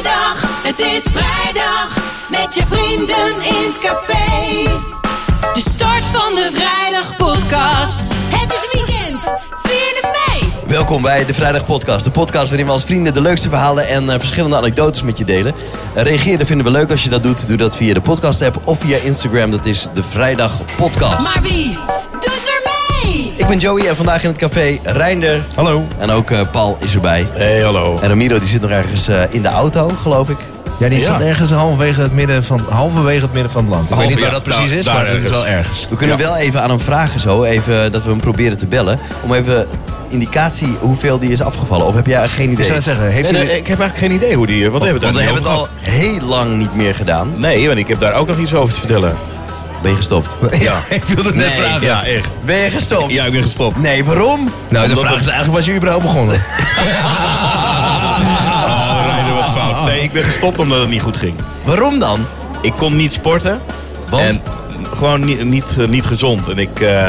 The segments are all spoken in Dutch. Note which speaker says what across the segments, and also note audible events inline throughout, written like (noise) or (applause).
Speaker 1: vrijdag, het is vrijdag. Met je vrienden in het café. De start van de vrijdagpodcast. Het is weekend, vier het mee.
Speaker 2: Welkom bij de Vrijdag Podcast. De podcast waarin we als vrienden de leukste verhalen en eh, verschillende anekdotes met je delen. Uh, reageren vinden we leuk als je dat doet. Doe dat via de podcast app of via Instagram. Dat is de Vrijdag Podcast.
Speaker 1: Maar wie?
Speaker 2: Ik ben Joey en vandaag in het café Reinder.
Speaker 3: Hallo.
Speaker 2: En ook eh, Paul is erbij.
Speaker 3: Hey, hallo.
Speaker 2: En Ramiro die zit nog ergens eh, in de auto, geloof ik.
Speaker 4: Ja, die
Speaker 3: Ja.
Speaker 4: staat ergens halverwege het midden van, halverwege het midden van het land. Ik weet niet waar
Speaker 3: ja,
Speaker 4: dat precies
Speaker 3: daar-
Speaker 4: is,
Speaker 3: daar
Speaker 4: maar het is wel ergens.
Speaker 2: We kunnen wel even aan hem vragen zo, even dat we hem proberen te bellen. Om even indicatie hoeveel die is afgevallen. Of heb jij geen
Speaker 4: Ik
Speaker 2: idee?
Speaker 4: zou het zeggen, heeft
Speaker 3: Nee,
Speaker 4: hij...
Speaker 3: nee, ik heb eigenlijk geen idee hoe die... Wat hebben we
Speaker 2: Want
Speaker 3: daar
Speaker 2: we
Speaker 3: niet
Speaker 2: hebben het al heel lang niet meer gedaan.
Speaker 3: Nee, want ik heb daar ook nog iets over te vertellen.
Speaker 2: Ben je gestopt? (laughs)
Speaker 3: Ja.
Speaker 4: ik wilde het net
Speaker 2: Nee,
Speaker 4: vragen.
Speaker 3: Ja, echt.
Speaker 2: Ben je gestopt?
Speaker 3: Ja, ik ben gestopt.
Speaker 2: Nee, waarom?
Speaker 4: Nou, de
Speaker 3: Omdat
Speaker 4: vraag is eigenlijk, was je überhaupt begonnen? (laughs)
Speaker 3: Oh, wat fout. Nee, ik ben gestopt omdat het niet goed ging.
Speaker 2: Waarom dan?
Speaker 3: Ik kon niet sporten.
Speaker 2: Want?
Speaker 3: En gewoon niet, niet, eh, niet gezond. En ik, eh,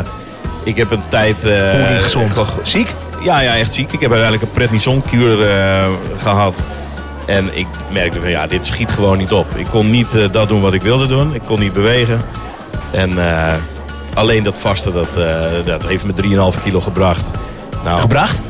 Speaker 3: ik heb een tijd... eh,
Speaker 4: Hoe niet gezond?
Speaker 3: ge-
Speaker 4: Ziek?
Speaker 3: Ja, ja, echt ziek. Ik heb uiteindelijk een prednisonkuur eh gehad. En ik merkte van ja, dit schiet gewoon niet op. Ik kon niet eh, dat doen wat ik wilde doen. Ik kon niet bewegen. En eh, alleen dat vasten, dat, eh, dat heeft me 3,5 kilo gebracht. Nou,
Speaker 4: Gebracht?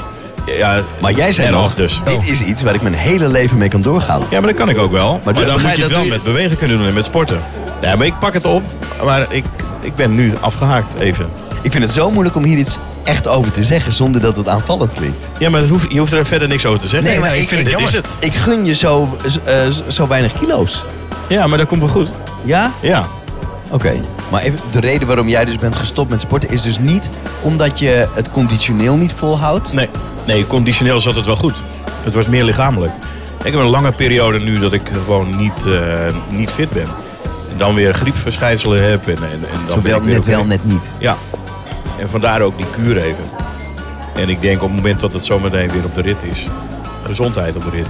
Speaker 3: Ja,
Speaker 2: Maar jij zei nog,
Speaker 3: dus.
Speaker 2: dit is iets waar ik mijn hele leven mee kan doorgaan.
Speaker 3: Ja, maar dat kan ik ook wel. Maar, dan moet
Speaker 2: je
Speaker 3: het wel met bewegen kunnen doen en met sporten. Ja, maar ik pak het op. Maar ik, ik ben nu afgehaakt even.
Speaker 2: Ik vind het zo moeilijk om hier iets echt over te zeggen zonder dat het aanvallend klinkt.
Speaker 3: Ja, maar hoeft, je hoeft er verder niks over te zeggen.
Speaker 2: Nee, maar ik,
Speaker 3: vind
Speaker 2: ik,
Speaker 3: dit is het.
Speaker 2: ik gun je zo, eh, zo weinig kilo's.
Speaker 3: Ja, maar dat komt wel goed.
Speaker 2: Ja?
Speaker 3: Ja.
Speaker 2: Oké. Maar even, de reden waarom jij dus bent gestopt met sporten is dus niet omdat je het conditioneel niet volhoudt.
Speaker 3: Nee, nee, conditioneel zat het wel goed. Het was meer lichamelijk. Ik heb een lange periode nu dat ik gewoon niet, eh, niet fit ben. En dan weer griepverschijnselen heb. En, en, en dan
Speaker 2: Zo wel, net wel, net niet.
Speaker 3: Ja. En vandaar ook die kuur even. En ik denk op het moment dat het zometeen weer op de rit is. Gezondheid op de rit.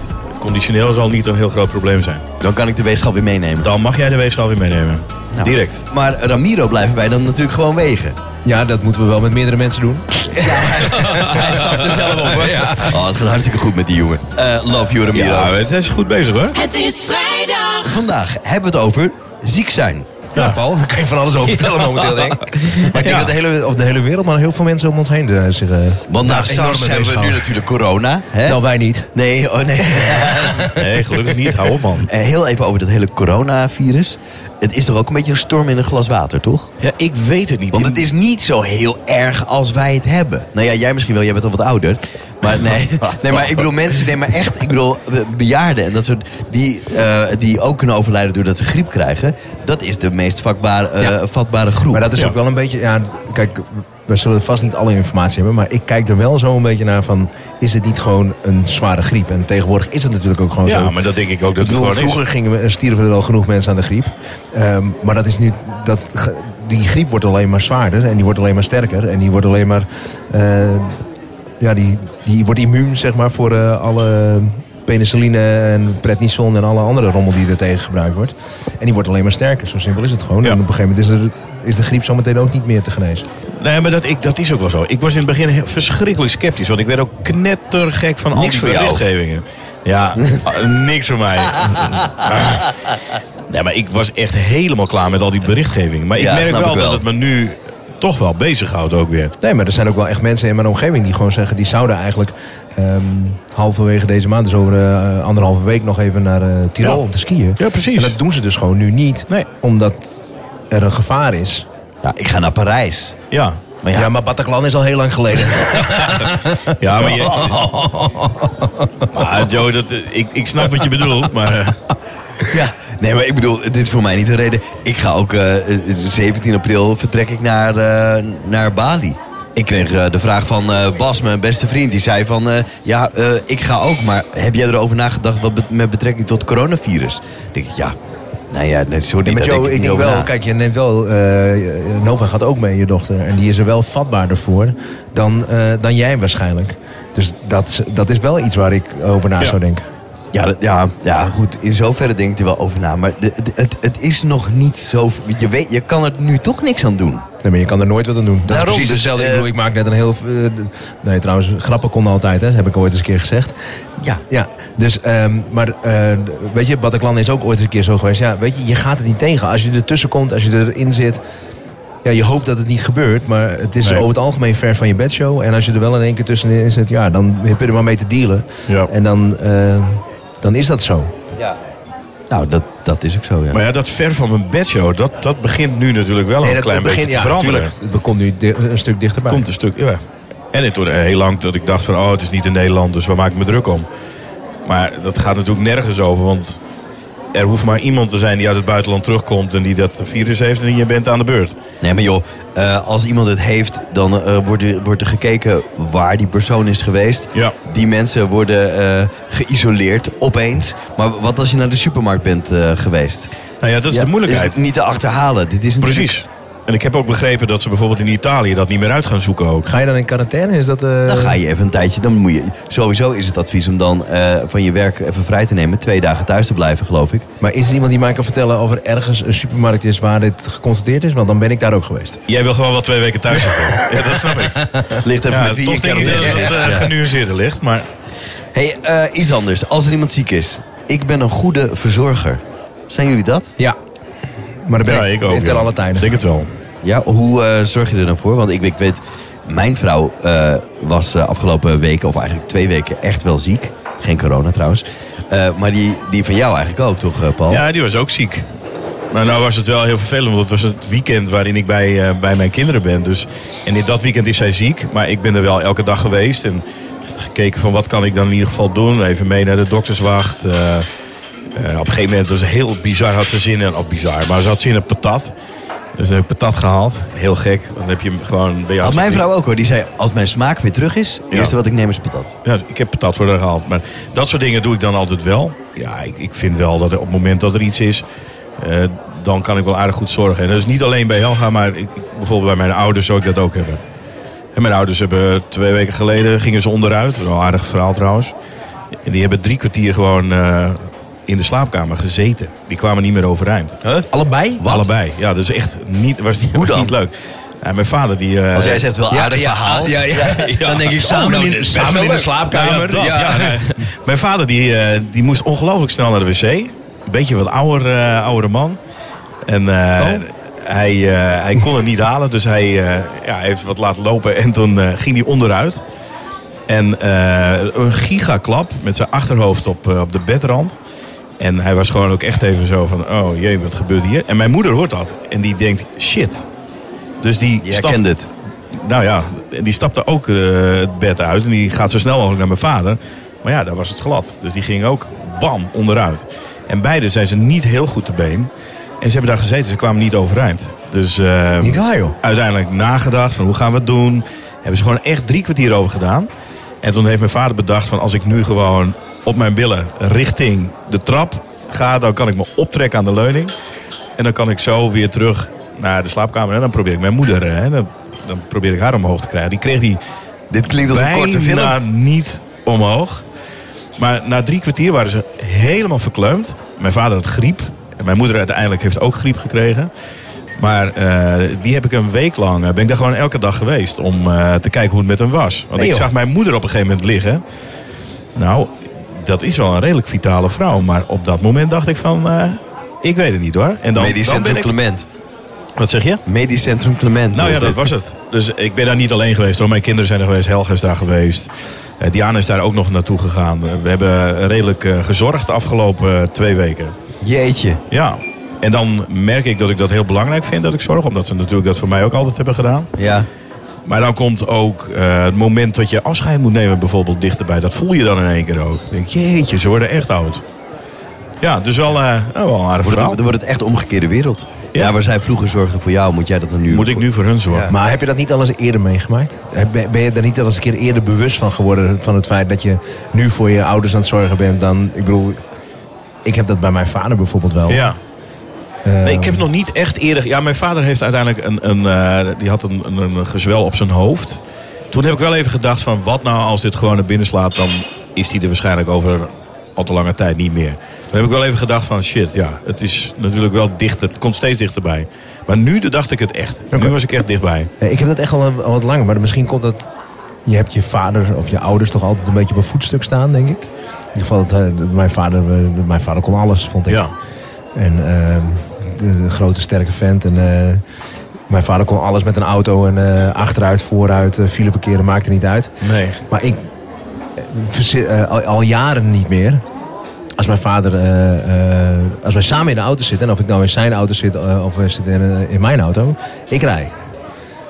Speaker 3: Conditioneel zal niet een heel groot probleem zijn.
Speaker 2: Dan kan ik de weegschaal weer meenemen.
Speaker 3: Dan mag jij de weegschaal weer meenemen.
Speaker 2: Nou.
Speaker 3: Direct.
Speaker 2: Maar Ramiro blijven wij dan natuurlijk gewoon wegen.
Speaker 4: Ja, dat moeten we wel met meerdere mensen doen. (laughs)
Speaker 2: Ja, hij, hij stapt er zelf op hoor.
Speaker 4: Ja.
Speaker 2: Oh, het gaat hartstikke goed met die jongen. Eh, love you Ramiro.
Speaker 3: Ja, het is goed bezig hoor.
Speaker 1: Het is vrijdag.
Speaker 2: Vandaag hebben we het over ziek zijn.
Speaker 4: Ja, Paul, daar kan je van alles over vertellen momenteel, denk ik. (laughs) Maar ik denk
Speaker 3: Ja.
Speaker 4: dat de hele, of de hele wereld, maar heel veel mensen om ons heen eh, zich... eh,
Speaker 2: Want na
Speaker 4: naar
Speaker 2: SARS hebben we nu natuurlijk corona. Hè?
Speaker 4: Nou, wij niet.
Speaker 2: Nee, oh nee. (laughs)
Speaker 3: Nee, gelukkig niet. Hou op man.
Speaker 2: Eh, Heel even over dat hele coronavirus. Het is toch ook een beetje een storm in een glas water, toch?
Speaker 3: Ja, ik weet het niet.
Speaker 2: Want het is niet zo heel erg als wij het hebben. Nou ja, jij misschien wel, jij bent al wat ouder. Maar nee, nee maar ik bedoel mensen, nee maar echt, ik bedoel be- bejaarden en dat soort, die, eh, die ook kunnen overlijden doordat ze griep krijgen. Dat is de meest vatbare, eh,
Speaker 4: Ja.
Speaker 2: vatbare groep.
Speaker 4: Maar dat is
Speaker 3: Ja.
Speaker 4: ook wel een beetje... Ja, kijk, we zullen vast niet alle informatie hebben... maar ik kijk er wel zo een beetje naar van... is het niet gewoon een zware griep? En tegenwoordig is het natuurlijk ook gewoon
Speaker 3: Ja,
Speaker 4: zo.
Speaker 3: maar dat denk ik ook
Speaker 4: Ik
Speaker 3: dat het
Speaker 4: bedoel,
Speaker 3: gewoon is.
Speaker 4: vroeger gingen we, stierven er al genoeg mensen aan de griep. Ehm, maar dat is nu... Dat, die griep wordt alleen maar zwaarder. En die wordt alleen maar sterker. En die wordt alleen maar... eh, ja, die, die wordt immuun, zeg maar, voor eh, alle penicilline en prednison en alle andere rommel die er tegen gebruikt wordt. En die wordt alleen maar sterker. Zo simpel is het gewoon.
Speaker 3: Ja.
Speaker 4: En op een gegeven moment is, er, is de griep zometeen ook niet meer te genezen.
Speaker 3: Nee, maar dat, ik, dat is ook wel zo. Ik was in het begin heel verschrikkelijk sceptisch. Want ik werd ook knettergek van al
Speaker 2: Niks
Speaker 3: die berichtgevingen. Ja, (laughs) niks voor mij. (laughs) Nee, maar ik was echt helemaal klaar met al die berichtgevingen. Maar ik
Speaker 2: Ja,
Speaker 3: merk wel,
Speaker 2: ik wel.
Speaker 3: dat het me nu toch wel bezighoudt ook weer.
Speaker 4: Nee, maar er zijn ook wel echt mensen in mijn omgeving die gewoon zeggen... die zouden eigenlijk ehm, halverwege deze maand, dus over eh, anderhalve week... nog even naar eh, Tirol
Speaker 3: Ja.
Speaker 4: om te skiën.
Speaker 3: Ja, precies.
Speaker 4: En dat doen ze dus gewoon nu niet.
Speaker 3: Nee.
Speaker 4: Omdat er een gevaar is.
Speaker 2: Ja, ik ga naar Parijs.
Speaker 3: Ja.
Speaker 2: Maar
Speaker 4: Ja,
Speaker 2: ja,
Speaker 4: maar Bataclan is al heel lang geleden. (laughs)
Speaker 3: Ja, maar je... Maar (laughs) Joe, dat, eh, ik, ik snap wat je bedoelt, maar... eh,
Speaker 2: ja, nee, maar ik bedoel, dit is voor mij niet de reden. Ik ga ook, eh, eh, 17 april vertrek ik naar, eh, naar Bali. Ik kreeg eh, de vraag van eh, Bas, mijn beste vriend. Die zei van, eh, ja, eh, ik ga ook. Maar heb jij erover nagedacht wat bet- met betrekking tot coronavirus? Dan denk ik, ja, nou ja, nee, sorry, daar
Speaker 4: Joe,
Speaker 2: denk ik
Speaker 4: denk wel,
Speaker 2: na.
Speaker 4: kijk, je neemt wel, eh, Nova gaat ook mee, je dochter. En die is er wel vatbaarder voor dan, eh, dan jij waarschijnlijk. Dus dat, dat is wel iets waar ik over na
Speaker 3: Ja.
Speaker 4: zou denken.
Speaker 2: Ja, dat- ja, ja, goed. In zoverre denk ik er wel over na. Maar de- de- het, het is nog niet zo... Je, weet, je kan er nu toch niks aan doen.
Speaker 4: Nee, maar je kan er nooit wat aan doen. Dat
Speaker 2: Daarom,
Speaker 4: is precies
Speaker 2: dus,
Speaker 4: hetzelfde.
Speaker 2: eh,
Speaker 4: ik, bedoel, ik maak net een heel... eh, nee, trouwens, grappen konden altijd, hè. Dat heb ik ooit eens een keer gezegd.
Speaker 2: Ja.
Speaker 4: Ja, dus, ehm, maar eh, weet je, Bataclan is ook ooit eens een keer zo geweest. Ja, weet je, je gaat het niet tegen. Als je ertussen komt, als je erin zit... Ja, je hoopt dat het niet gebeurt, maar het is
Speaker 3: Nee.
Speaker 4: over het algemeen ver van je bedshow. En als je er wel in één keer tussenin zit, ja, dan heb je er maar mee te dealen.
Speaker 3: Ja.
Speaker 4: En dan, eh, dan is dat zo.
Speaker 2: ja. Nou, dat, dat is ook zo, ja.
Speaker 3: Maar ja, dat ver van mijn bedshow, dat, dat begint nu natuurlijk wel een klein beetje te
Speaker 4: ja,
Speaker 3: veranderen.
Speaker 4: Het komt nu een stuk dichterbij.
Speaker 3: komt een stuk, ja. En het toen heel lang dat ik dacht van, oh, het is niet in Nederland, dus waar maak ik me druk om? Maar dat gaat natuurlijk nergens over, want er hoeft maar iemand te zijn die uit het buitenland terugkomt en die dat virus heeft en je bent aan de beurt.
Speaker 2: Nee, maar joh, eh, als iemand het heeft, dan eh, wordt, er, wordt er gekeken waar die persoon is geweest.
Speaker 3: Ja.
Speaker 2: Die mensen worden eh, geïsoleerd opeens. Maar wat als je naar de supermarkt bent geweest?
Speaker 3: Nou ja, dat is
Speaker 2: Ja,
Speaker 3: de moeilijkheid.
Speaker 2: Is niet te achterhalen. Dit is
Speaker 3: Precies. En ik heb ook begrepen dat ze bijvoorbeeld in Italië dat niet meer uit gaan zoeken ook.
Speaker 4: Ga je dan in quarantaine? Is dat, eh,
Speaker 2: Dan ga je even een tijdje, dan moet je... Sowieso is het advies om dan eh, van je werk even vrij te nemen. Twee dagen thuis te blijven, geloof ik.
Speaker 4: Maar is er iemand die mij kan vertellen of er ergens een supermarkt is waar dit geconstateerd is? Want dan ben ik daar ook geweest.
Speaker 3: Jij wil gewoon wel twee weken thuis zitten. (laughs) ja, dat snap ik. (laughs)
Speaker 2: Ligt even
Speaker 3: Ja,
Speaker 2: met wie je in
Speaker 3: denk ik dat
Speaker 2: quarantaine
Speaker 3: het
Speaker 2: zit.
Speaker 3: uh, genuanceerder ligt. Maar
Speaker 2: Hey, eh, iets anders. Als er iemand ziek is. Ik ben een goede verzorger. Zijn jullie dat?
Speaker 4: Ja. Maar dan ben
Speaker 3: ja,
Speaker 4: ik,
Speaker 3: ik ook.
Speaker 4: ten
Speaker 3: ja.
Speaker 4: alle tijden.
Speaker 3: Ik denk het wel.
Speaker 2: Ja, hoe eh, zorg je er dan voor? Want ik, ik weet, mijn vrouw eh, was eh, afgelopen weken, of eigenlijk twee weken, echt wel ziek. Geen corona trouwens. Maar die, die van jou eigenlijk ook, toch, Paul?
Speaker 3: Ja, die was ook ziek. Maar nou was het wel heel vervelend, want het was het weekend waarin ik bij, bij mijn kinderen ben. Dus, en in dat weekend is zij ziek, maar ik ben er wel elke dag geweest. En gekeken van wat kan ik dan in ieder geval doen. Even mee naar de dokterswacht. Eh, op een gegeven moment, was heel bizar, had ze zin in, of bizar, maar ze had zin in patat. Dus een patat gehaald. Heel gek. Dan heb je hem gewoon bij jou.
Speaker 2: Had mijn vrouw ook hoor. Die zei, als mijn smaak weer terug is, het
Speaker 3: Ja.
Speaker 2: eerste wat ik neem is patat.
Speaker 3: Ja, ik heb patat voor haar gehaald. Maar dat soort dingen doe ik dan altijd wel. Ja, ik, ik vind wel dat op het moment dat er iets is, eh, dan kan ik wel aardig goed zorgen. En dat is niet alleen bij Helga, maar ik, bijvoorbeeld bij mijn ouders zou ik dat ook hebben. En mijn ouders hebben twee weken geleden, gingen ze onderuit. Wel een aardig verhaal trouwens. En die hebben drie kwartier gewoon eh, in de slaapkamer gezeten. Die kwamen niet meer overeind.
Speaker 4: Allebei?
Speaker 2: Wat?
Speaker 3: Allebei. Ja, dus echt niet, was niet,
Speaker 2: Hoe
Speaker 3: was
Speaker 2: dan?
Speaker 3: niet leuk. Ja, mijn vader die... eh,
Speaker 2: Als jij zegt wel
Speaker 4: ja,
Speaker 2: aardig
Speaker 4: ja,
Speaker 2: verhaal.
Speaker 4: ja, ja.
Speaker 2: Dan denk ik,
Speaker 4: Samen
Speaker 2: oh,
Speaker 4: in- samen in de slaapkamer.
Speaker 3: Ja, dat,
Speaker 4: Ja.
Speaker 3: ja, nee. Mijn vader die, eh, die moest ongelooflijk snel naar de wc. Een beetje wat ouder, eh, oudere man. En eh, hij, hij kon het niet halen, dus hij ja, heeft wat laten lopen. En toen ging hij onderuit. En een gigaklap met zijn achterhoofd op, op de bedrand. En hij was gewoon ook echt even zo van, oh jee, wat gebeurt hier? En mijn moeder hoort dat. En die denkt, shit. Dus die
Speaker 2: Je
Speaker 3: stapt
Speaker 2: het.
Speaker 3: nou ja, die stapte ook eh, het bed uit en die gaat zo snel mogelijk naar mijn vader. Maar ja, daar was het glad. Dus die ging ook bam onderuit. En beide zijn ze niet heel goed te been. En ze hebben daar gezeten, ze kwamen niet overeind. Dus eh,
Speaker 4: Niet waar, joh.
Speaker 3: uiteindelijk nagedacht van hoe gaan we het doen. Hebben ze gewoon echt drie kwartier over gedaan. En toen heeft mijn vader bedacht van als ik nu gewoon op mijn billen richting de trap ga, dan kan ik me optrekken aan de leuning. En dan kan ik zo weer terug naar de slaapkamer. En dan probeer ik mijn moeder, eh, hè, dan, dan probeer ik haar omhoog te krijgen. Die kreeg die
Speaker 2: Dit klinkt als een korte film.
Speaker 3: niet omhoog. Maar na drie kwartier waren ze helemaal verkleumd. Mijn vader had griep. En mijn moeder uiteindelijk heeft ook griep gekregen. Maar eh, die heb ik een week lang, eh, ben ik daar gewoon elke dag geweest om te kijken hoe het met hem was. Want
Speaker 4: Nee,
Speaker 3: ik zag mijn moeder op een gegeven moment liggen. Nou, dat is wel een redelijk vitale vrouw. Maar op dat moment dacht ik van, eh, ik weet het niet hoor. En dan,
Speaker 2: Medisch Centrum
Speaker 3: ik...
Speaker 2: Clement.
Speaker 3: Wat zeg je?
Speaker 2: Medisch Centrum Clement.
Speaker 3: Nou ja, dat was het. Dus ik ben daar niet alleen geweest hoor. Mijn kinderen zijn er geweest, Helga is daar geweest. Eh, Diana is daar ook nog naartoe gegaan. Eh, we hebben redelijk gezorgd de afgelopen twee weken.
Speaker 2: Jeetje.
Speaker 3: Ja. En dan merk ik dat ik dat heel belangrijk vind dat ik zorg. Omdat ze natuurlijk dat voor mij ook altijd hebben gedaan.
Speaker 2: Ja.
Speaker 3: Maar dan komt ook eh, het moment dat je afscheid moet nemen bijvoorbeeld dichterbij. Dat voel je dan in één keer ook. Dan denk je, jeetje, ze worden echt oud. Ja, dus wel, eh, oh, wel een aardig
Speaker 2: Wordt
Speaker 3: verhaal.
Speaker 2: het, dan wordt het echt omgekeerde wereld. Ja.
Speaker 3: Ja.
Speaker 2: waar zij vroeger zorgden voor jou, moet jij dat dan nu...
Speaker 3: Moet ik nu voor hun zorgen?
Speaker 2: Ja.
Speaker 4: Maar heb je dat niet al eens eerder meegemaakt? Ben ben je daar niet al eens een keer eerder bewust van geworden... van het feit dat je nu voor je ouders aan het zorgen bent dan... Ik bedoel, ik heb dat bij mijn vader bijvoorbeeld wel.
Speaker 3: Ja.
Speaker 4: Eh,
Speaker 3: Nee, ik heb nog niet echt eerder. Ja, mijn vader heeft uiteindelijk een, een, eh, die had een, een, een gezwel op zijn hoofd. Toen heb ik wel even gedacht van wat nou als dit gewoon naar binnen slaat, dan is hij er waarschijnlijk over al te lange tijd niet meer. Dan heb ik wel even gedacht van shit, ja, het is natuurlijk wel dichter. Het komt steeds dichterbij. Maar nu dacht ik het echt. Nu was ik echt dichtbij.
Speaker 4: Ik heb dat echt al, al wat langer, maar misschien komt dat... Je hebt je vader of je ouders toch altijd een beetje op een voetstuk staan, denk ik. In ieder geval, dat, eh, mijn, vader, mijn vader kon alles, vond ik.
Speaker 3: Ja.
Speaker 4: En ehm, de grote sterke vent. En, eh, mijn vader kon alles met een auto en eh, achteruit, vooruit, uh, file parkeren, maakte niet uit.
Speaker 3: Nee.
Speaker 4: Maar ik eh, eh, al, al jaren niet meer. Als mijn vader, eh, eh, als wij samen in de auto zitten, en of ik nou in zijn auto zit eh, of we zitten in, eh, in mijn auto, ik rij.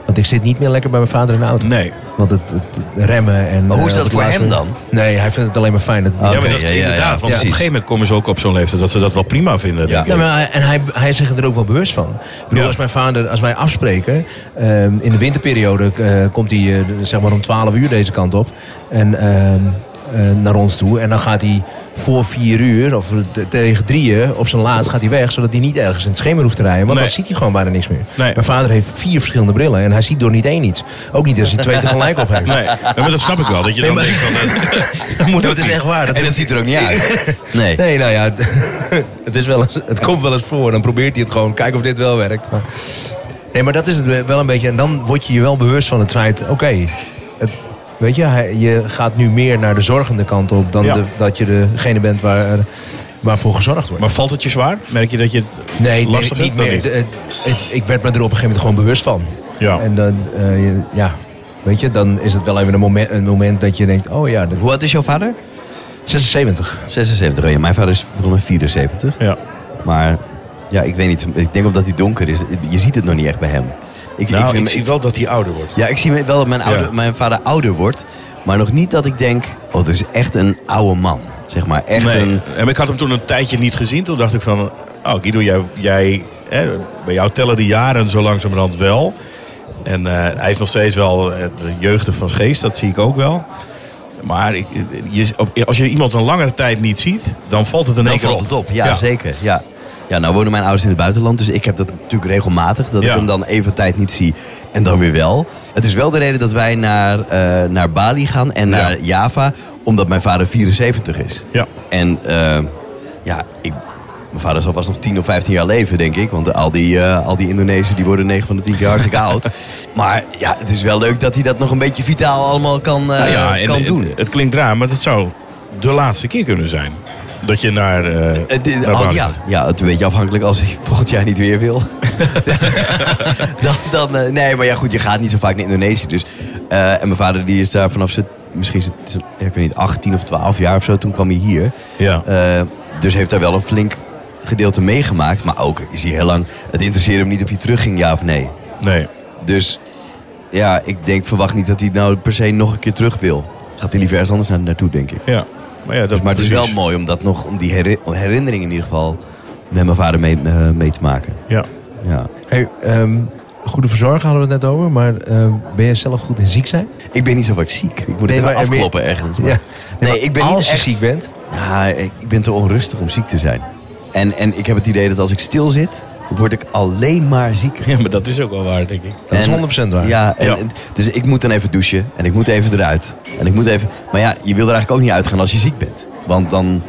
Speaker 4: Want ik zit niet meer lekker bij mijn vader in de auto.
Speaker 3: Nee.
Speaker 4: Want het, het remmen en.
Speaker 2: Maar hoe is
Speaker 4: eh,
Speaker 2: dat voor hem dan?
Speaker 4: Nee, hij vindt het alleen maar fijn. Dat,
Speaker 3: ja, maar dat,
Speaker 2: ja, ja, ja.
Speaker 3: inderdaad. Want
Speaker 2: Ja,
Speaker 3: op een gegeven moment komen ze ook op zo'n leeftijd dat ze dat wel prima vinden.
Speaker 2: Ja.
Speaker 3: Denk ik.
Speaker 4: Ja, maar, en hij, hij is zich er ook wel bewust van. Ik bedoel,
Speaker 3: Ja.
Speaker 4: als mijn vader, als wij afspreken, ehm, in de winterperiode eh, komt hij eh, zeg maar om 12 uur deze kant op. En ehm, eh, naar ons toe. En dan gaat hij voor vier uur, of tegen drieën, op zijn laatst gaat hij weg. Zodat hij niet ergens in het schemer hoeft te rijden. Want
Speaker 3: Nee.
Speaker 4: dan ziet hij gewoon bijna niks meer.
Speaker 3: Nee.
Speaker 4: Mijn vader heeft vier verschillende brillen. En hij ziet door niet één iets. Ook niet als hij twee tegelijk op heeft.
Speaker 3: Nee, maar dat snap ik wel. Dat je dan denkt van... eh, (laughs) dat moet
Speaker 4: Dat is echt waar. Dat
Speaker 2: En dat ziet er ook niet uit. Nee. (laughs)
Speaker 4: Nee, nou ja, (laughs) het, is wel eens, het komt wel eens voor. Dan probeert hij het gewoon, kijken of dit wel werkt. Maar, nee, maar dat is het wel een beetje. En dan word je je wel bewust van het feit, oké, het- weet je, hij- je gaat nu meer naar de zorgende kant op dan
Speaker 3: Ja.
Speaker 4: de- dat je degene bent waar, waarvoor gezorgd wordt.
Speaker 3: Maar valt het je zwaar? Merk je dat je het
Speaker 4: nee, nee,
Speaker 3: lastig
Speaker 4: niet meer. De- het- ik werd me er op een gegeven moment gewoon bewust van.
Speaker 3: Ja.
Speaker 4: En dan, eh, je- ja, weet je, dan is het wel even een moment, een moment dat je denkt, oh ja, dat-
Speaker 2: Hoe oud is jouw vader?
Speaker 4: 76.
Speaker 2: 76. Oh ja, mijn vader is volgens mij 74.
Speaker 3: Ja.
Speaker 2: Maar ja, ik weet niet. Ik denk omdat hij donker is. Je ziet het nog niet echt bij hem. Ik,
Speaker 3: Nou, ik,
Speaker 2: vind-
Speaker 3: zie wel dat hij ouder wordt.
Speaker 2: Ja, ik zie wel dat mijn, ouder,
Speaker 3: Ja.
Speaker 2: mijn vader ouder wordt. Maar nog niet dat ik denk, oh, dat is echt een oude man. Zeg maar, echt
Speaker 3: Nee.
Speaker 2: een...
Speaker 3: En ik had hem toen een tijdje niet gezien. Toen dacht ik van... Oh Guido, jij, jij, hè, bij jou tellen de jaren zo langzamerhand wel. En eh, hij is nog steeds wel eh, de jeugdig van geest. Dat zie ik ook wel. Maar ik, je, als je iemand een langere tijd niet ziet... dan valt het in één keer
Speaker 2: valt
Speaker 3: op.
Speaker 2: het op, ja, zeker. Ja. Ja, nou wonen mijn ouders in het buitenland, dus ik heb dat natuurlijk regelmatig. Dat
Speaker 3: Ja.
Speaker 2: ik hem dan even tijd niet zie en dan weer wel. Het is wel de reden dat wij naar, eh, naar Bali gaan en naar
Speaker 3: Ja.
Speaker 2: Java, omdat mijn vader 74 is.
Speaker 3: Ja.
Speaker 2: En eh, ja, ik, mijn vader zal vast nog 10 of 15 jaar leven, denk ik. Want al die, eh al die Indonesiërs die worden 9 van de 10 keer hartstikke oud. (laughs) Maar ja, het is wel leuk dat hij dat nog een beetje vitaal allemaal kan,
Speaker 3: Nou ja,
Speaker 2: kan
Speaker 3: het-
Speaker 2: doen.
Speaker 3: Het, klinkt raar, maar het zou de laatste keer kunnen zijn. Dat je naar,
Speaker 2: dit-
Speaker 3: naar
Speaker 2: al-
Speaker 3: Bali
Speaker 2: ja, ja, het een beetje afhankelijk als hij (laughs) volgend jaar niet weer wil. (laughs) dan, dan, eh, nee, maar ja, goed, je gaat niet zo vaak naar Indonesië. Dus, en mijn vader die is daar vanaf zijn, misschien zijn, ja, ik weet niet, 18 of 12 jaar of zo. Toen kwam hij hier.
Speaker 3: Ja.
Speaker 2: Dus heeft daar wel een flink gedeelte meegemaakt. Maar ook is hij heel lang, het interesseerde hem niet of hij terugging, ja of nee.
Speaker 3: Nee.
Speaker 2: Dus ja, ik denk, verwacht niet dat hij nou per se nog een keer terug wil. Gaat hij liever ergens anders naar, naartoe, denk ik.
Speaker 3: Ja. Maar, ja, dat
Speaker 2: Maar het is wel mooi om dat nog, om die heri- herinnering in ieder geval met mijn vader mee, eh, mee te maken.
Speaker 3: Ja.
Speaker 2: Ja.
Speaker 4: Hey, ehm, goede verzorging hadden we het net over, maar ehm, ben je zelf goed in ziek zijn?
Speaker 2: Ik ben niet zo vaak ziek. Ik moet
Speaker 4: Nee, maar-
Speaker 2: afkloppen ergens. maar-
Speaker 4: Ja.
Speaker 2: Nee,
Speaker 4: maar
Speaker 2: ik ben
Speaker 4: als
Speaker 2: niet
Speaker 4: je
Speaker 2: echt...
Speaker 4: ziek bent.
Speaker 2: Ja, ik, ik ben te onrustig om ziek te zijn. En, en ik heb het idee dat als ik stil zit, word ik alleen maar zieker.
Speaker 3: ja, maar dat is ook wel waar, denk ik.
Speaker 4: Dat is
Speaker 2: En-
Speaker 4: 100% waar.
Speaker 2: Ja, en,
Speaker 3: Ja.
Speaker 2: en- dus ik moet dan even douchen en ik moet even eruit. En ik moet even... Maar ja, je wil er eigenlijk ook niet uitgaan als je ziek bent. Want dan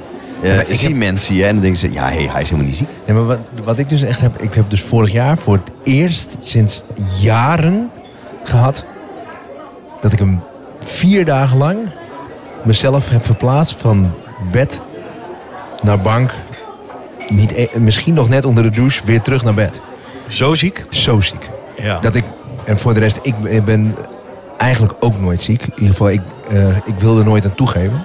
Speaker 2: eh
Speaker 4: maar ik
Speaker 2: zie mensen je en dan denken ze... Ja, hey, hij is helemaal niet ziek.
Speaker 4: Nee, maar wat, wat ik dus echt heb... Ik heb dus vorig jaar voor het eerst sinds jaren gehad... dat ik hem vier dagen lang mezelf heb verplaatst van bed naar bank. Niet, e- misschien nog net onder de douche, weer terug naar bed.
Speaker 3: Zo ziek?
Speaker 4: Zo ziek.
Speaker 3: Ja.
Speaker 4: Dat ik, en voor de rest, ik ben- ben eigenlijk ook nooit ziek. In ieder geval, ik, eh, ik wil er nooit aan toegeven.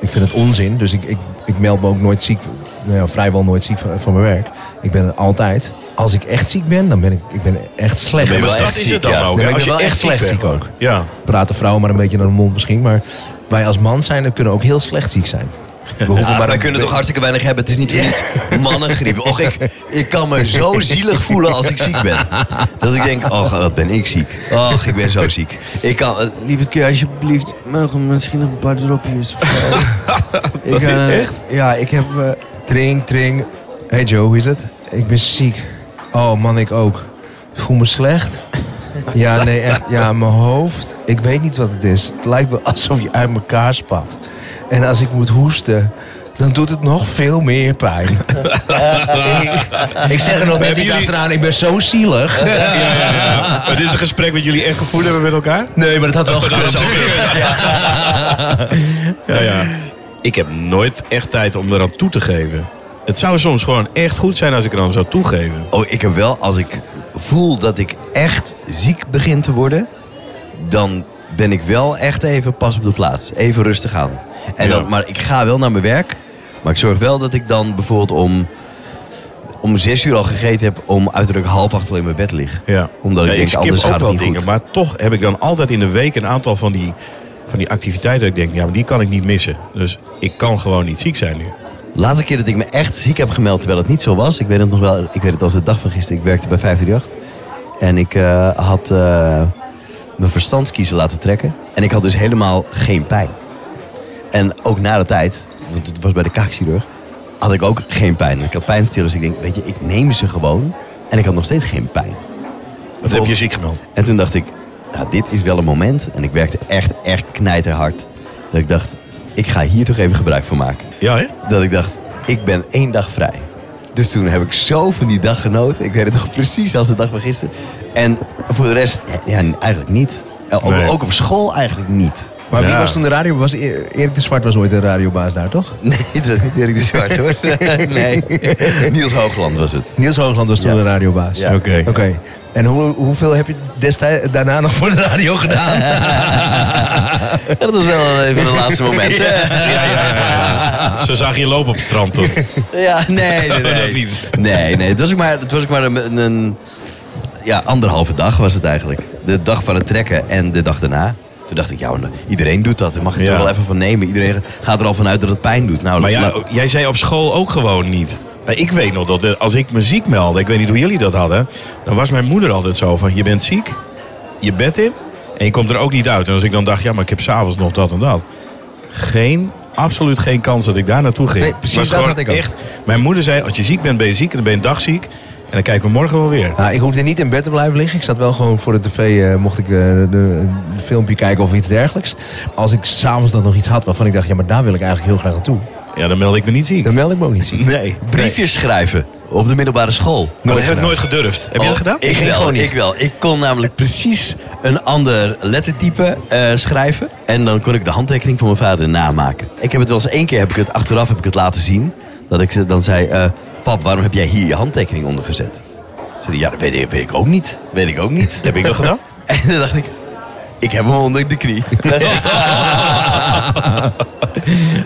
Speaker 4: Ik vind het onzin, dus ik, ik, ik meld me ook nooit ziek. Nou ja, vrijwel nooit ziek van, van mijn werk. Ik ben er altijd. Als ik echt ziek ben, dan ben ik, ik ben echt slecht.
Speaker 2: Je
Speaker 3: maar
Speaker 2: wel
Speaker 3: dat
Speaker 2: echt
Speaker 3: is
Speaker 2: ziek,
Speaker 3: het dan
Speaker 2: ja.
Speaker 3: ook.
Speaker 4: Ik
Speaker 3: Als
Speaker 4: ben
Speaker 3: je
Speaker 4: wel echt slecht ziek ook.
Speaker 3: Ja.
Speaker 4: Praten vrouwen maar een beetje naar de mond misschien. Maar wij als man zijn, kunnen ook heel slecht ziek zijn. We hoeven
Speaker 2: Ja,
Speaker 4: maar
Speaker 2: wij kunnen toch hartstikke weinig hebben. Het is niet voor niets mannengriep. Och, ik, ik kan me zo zielig voelen als ik ziek ben. Dat ik denk, oh, wat ben ik ziek. Och, ik ben zo ziek. Ik kan, uh, lieverd, alsjeblieft, mogen misschien nog een paar dropjes? (laughs) ik, eh,
Speaker 3: Echt?
Speaker 2: Ja, ik heb...
Speaker 4: Tring, tring. Hey Joe, hoe is het? Ik ben ziek. Oh man, ik ook. Ik voel me slecht. Ja, nee, echt. Ja, mijn hoofd. Ik weet niet wat het is. Het lijkt wel alsof je uit elkaar spat. En als ik moet hoesten, dan doet het nog veel meer pijn. (laughs) ik zeg er nog net niet
Speaker 3: jullie-
Speaker 4: achteraan, ik ben zo zielig.
Speaker 3: Ja, ja, ja. Maar dit is een gesprek wat jullie echt gevoerd hebben met elkaar?
Speaker 4: Nee, maar dat had wel gekund.
Speaker 3: Ja, ja. Ik heb nooit echt tijd om eraan toe te geven. Het zou soms gewoon echt goed zijn als ik er dan zou toegeven.
Speaker 2: Oh, ik heb wel, als ik voel dat ik echt ziek begin te worden, dan ben ik wel echt even pas op de plaats. Even rustig aan. En dan, maar ik ga wel naar mijn werk, maar ik zorg wel dat ik dan bijvoorbeeld om, om zes uur al gegeten heb, om uiterlijk half acht al in mijn bed lig.
Speaker 3: Ja.
Speaker 2: Omdat ik denk,
Speaker 3: skip
Speaker 2: anders gaat het
Speaker 3: wel
Speaker 2: niet
Speaker 3: dingen,
Speaker 2: goed.
Speaker 3: Maar toch heb ik dan altijd in de week een aantal van die, van die activiteiten. Dat ik denk, ja, maar die kan ik niet missen. Dus ik kan gewoon niet ziek zijn nu.
Speaker 2: Laatste keer dat ik me echt ziek heb gemeld, terwijl het niet zo was. Ik weet het nog wel, ik weet het als de dag van gisteren. Ik werkte bij 538. En ik eh, had eh, mijn verstandskiezer laten trekken. En ik had dus helemaal geen pijn. En ook na de tijd, want het was bij de kaakchirurg, had ik ook geen pijn. Ik had pijnstillers. Ik denk, weet je, ik neem ze gewoon. En ik had nog steeds geen pijn.
Speaker 3: Wat heb je ziek gemeld?
Speaker 2: En toen dacht ik, nou, dit is wel een moment. En ik werkte echt, echt knijterhard. Dat ik dacht, ik ga hier toch even gebruik van maken
Speaker 3: Ja, hè?
Speaker 2: dat ik dacht, ik ben één dag vrij. Dus toen heb ik zo van die dag genoten. Ik weet het nog precies als de dag van gisteren. En voor de rest, ja, eigenlijk niet. Eh, Ook,
Speaker 3: Nee.
Speaker 2: ook op school eigenlijk niet.
Speaker 4: Maar wie was toen de radio? Was E- Erik de Zwart was ooit de radiobaas daar, toch? (laughs)
Speaker 2: Nee, dat was niet Erik de Zwart hoor. (laughs) nee, Niels Hoogland was het.
Speaker 4: Niels Hoogland was toen
Speaker 2: Ja.
Speaker 4: de radiobaas.
Speaker 2: Ja.
Speaker 3: Oké.
Speaker 4: Oké. En hoe, hoeveel heb je destijds daarna nog voor de radio gedaan? (laughs)
Speaker 2: Dat was wel even de laatste moment.
Speaker 3: Ja, ja, ja, ja. Ze zagen je lopen op het strand toen.
Speaker 2: Ja, nee, nee,
Speaker 3: Dat
Speaker 2: nee.
Speaker 3: niet.
Speaker 2: Nee, nee. Het was ook maar, het was ook maar een, een ja, anderhalve dag was het eigenlijk. De dag van het trekken en de dag daarna. Toen dacht ik, ja, iedereen doet dat. Daar mag je
Speaker 3: Ja.
Speaker 2: er wel even van nemen. Iedereen gaat er al vanuit dat het pijn doet. Nou,
Speaker 3: Maar ja,
Speaker 2: nou,
Speaker 3: jij zei op school ook gewoon niet. Nou, Ik weet nog dat eh, als ik me ziek meldde, ik weet niet hoe jullie dat hadden, dan was mijn moeder altijd zo van: je bent ziek, je bed in en je komt er ook niet uit. En als ik dan dacht, ja, maar ik heb s'avonds nog dat en dat. Geen, absoluut geen kans dat ik daar naartoe ging.
Speaker 4: Nee, precies
Speaker 3: Was
Speaker 4: dat had ik ook.
Speaker 3: Echt, mijn moeder zei: als je ziek bent, ben je ziek en dan ben je een dag ziek. En dan kijken we morgen wel weer.
Speaker 4: Nou, ik hoefde niet in bed te blijven liggen. Ik zat wel gewoon voor de tv, eh, mocht ik eh, de, de filmpje kijken of iets dergelijks. Als ik s'avonds dan nog iets had waarvan ik dacht, ja, maar daar wil ik eigenlijk heel graag naartoe.
Speaker 3: Ja, dan meld ik me niet ziek.
Speaker 4: Dan meld ik me ook niet ziek.
Speaker 3: Nee.
Speaker 2: briefjes schrijven op de middelbare school.
Speaker 3: Maar dat heb ik nooit gedurfd. Heb je dat
Speaker 2: Oh,
Speaker 3: gedaan?
Speaker 2: Ik
Speaker 4: ging
Speaker 2: wel,
Speaker 4: gewoon niet.
Speaker 2: ik wel. Ik kon namelijk precies een ander lettertype eh, schrijven. En dan kon ik de handtekening van mijn vader namaken. Ik heb het wel eens één keer, heb ik het, achteraf heb ik het laten zien. Dat ik ze dan zei, eh, pap, waarom heb jij hier je handtekening onder gezet? Ze zei, ja, dat weet ik, weet ik ook niet. Weet ik ook niet. (laughs)
Speaker 3: Heb ik dat gedaan? (laughs)
Speaker 2: En dan dacht ik, ik heb hem onder de knie. (laughs)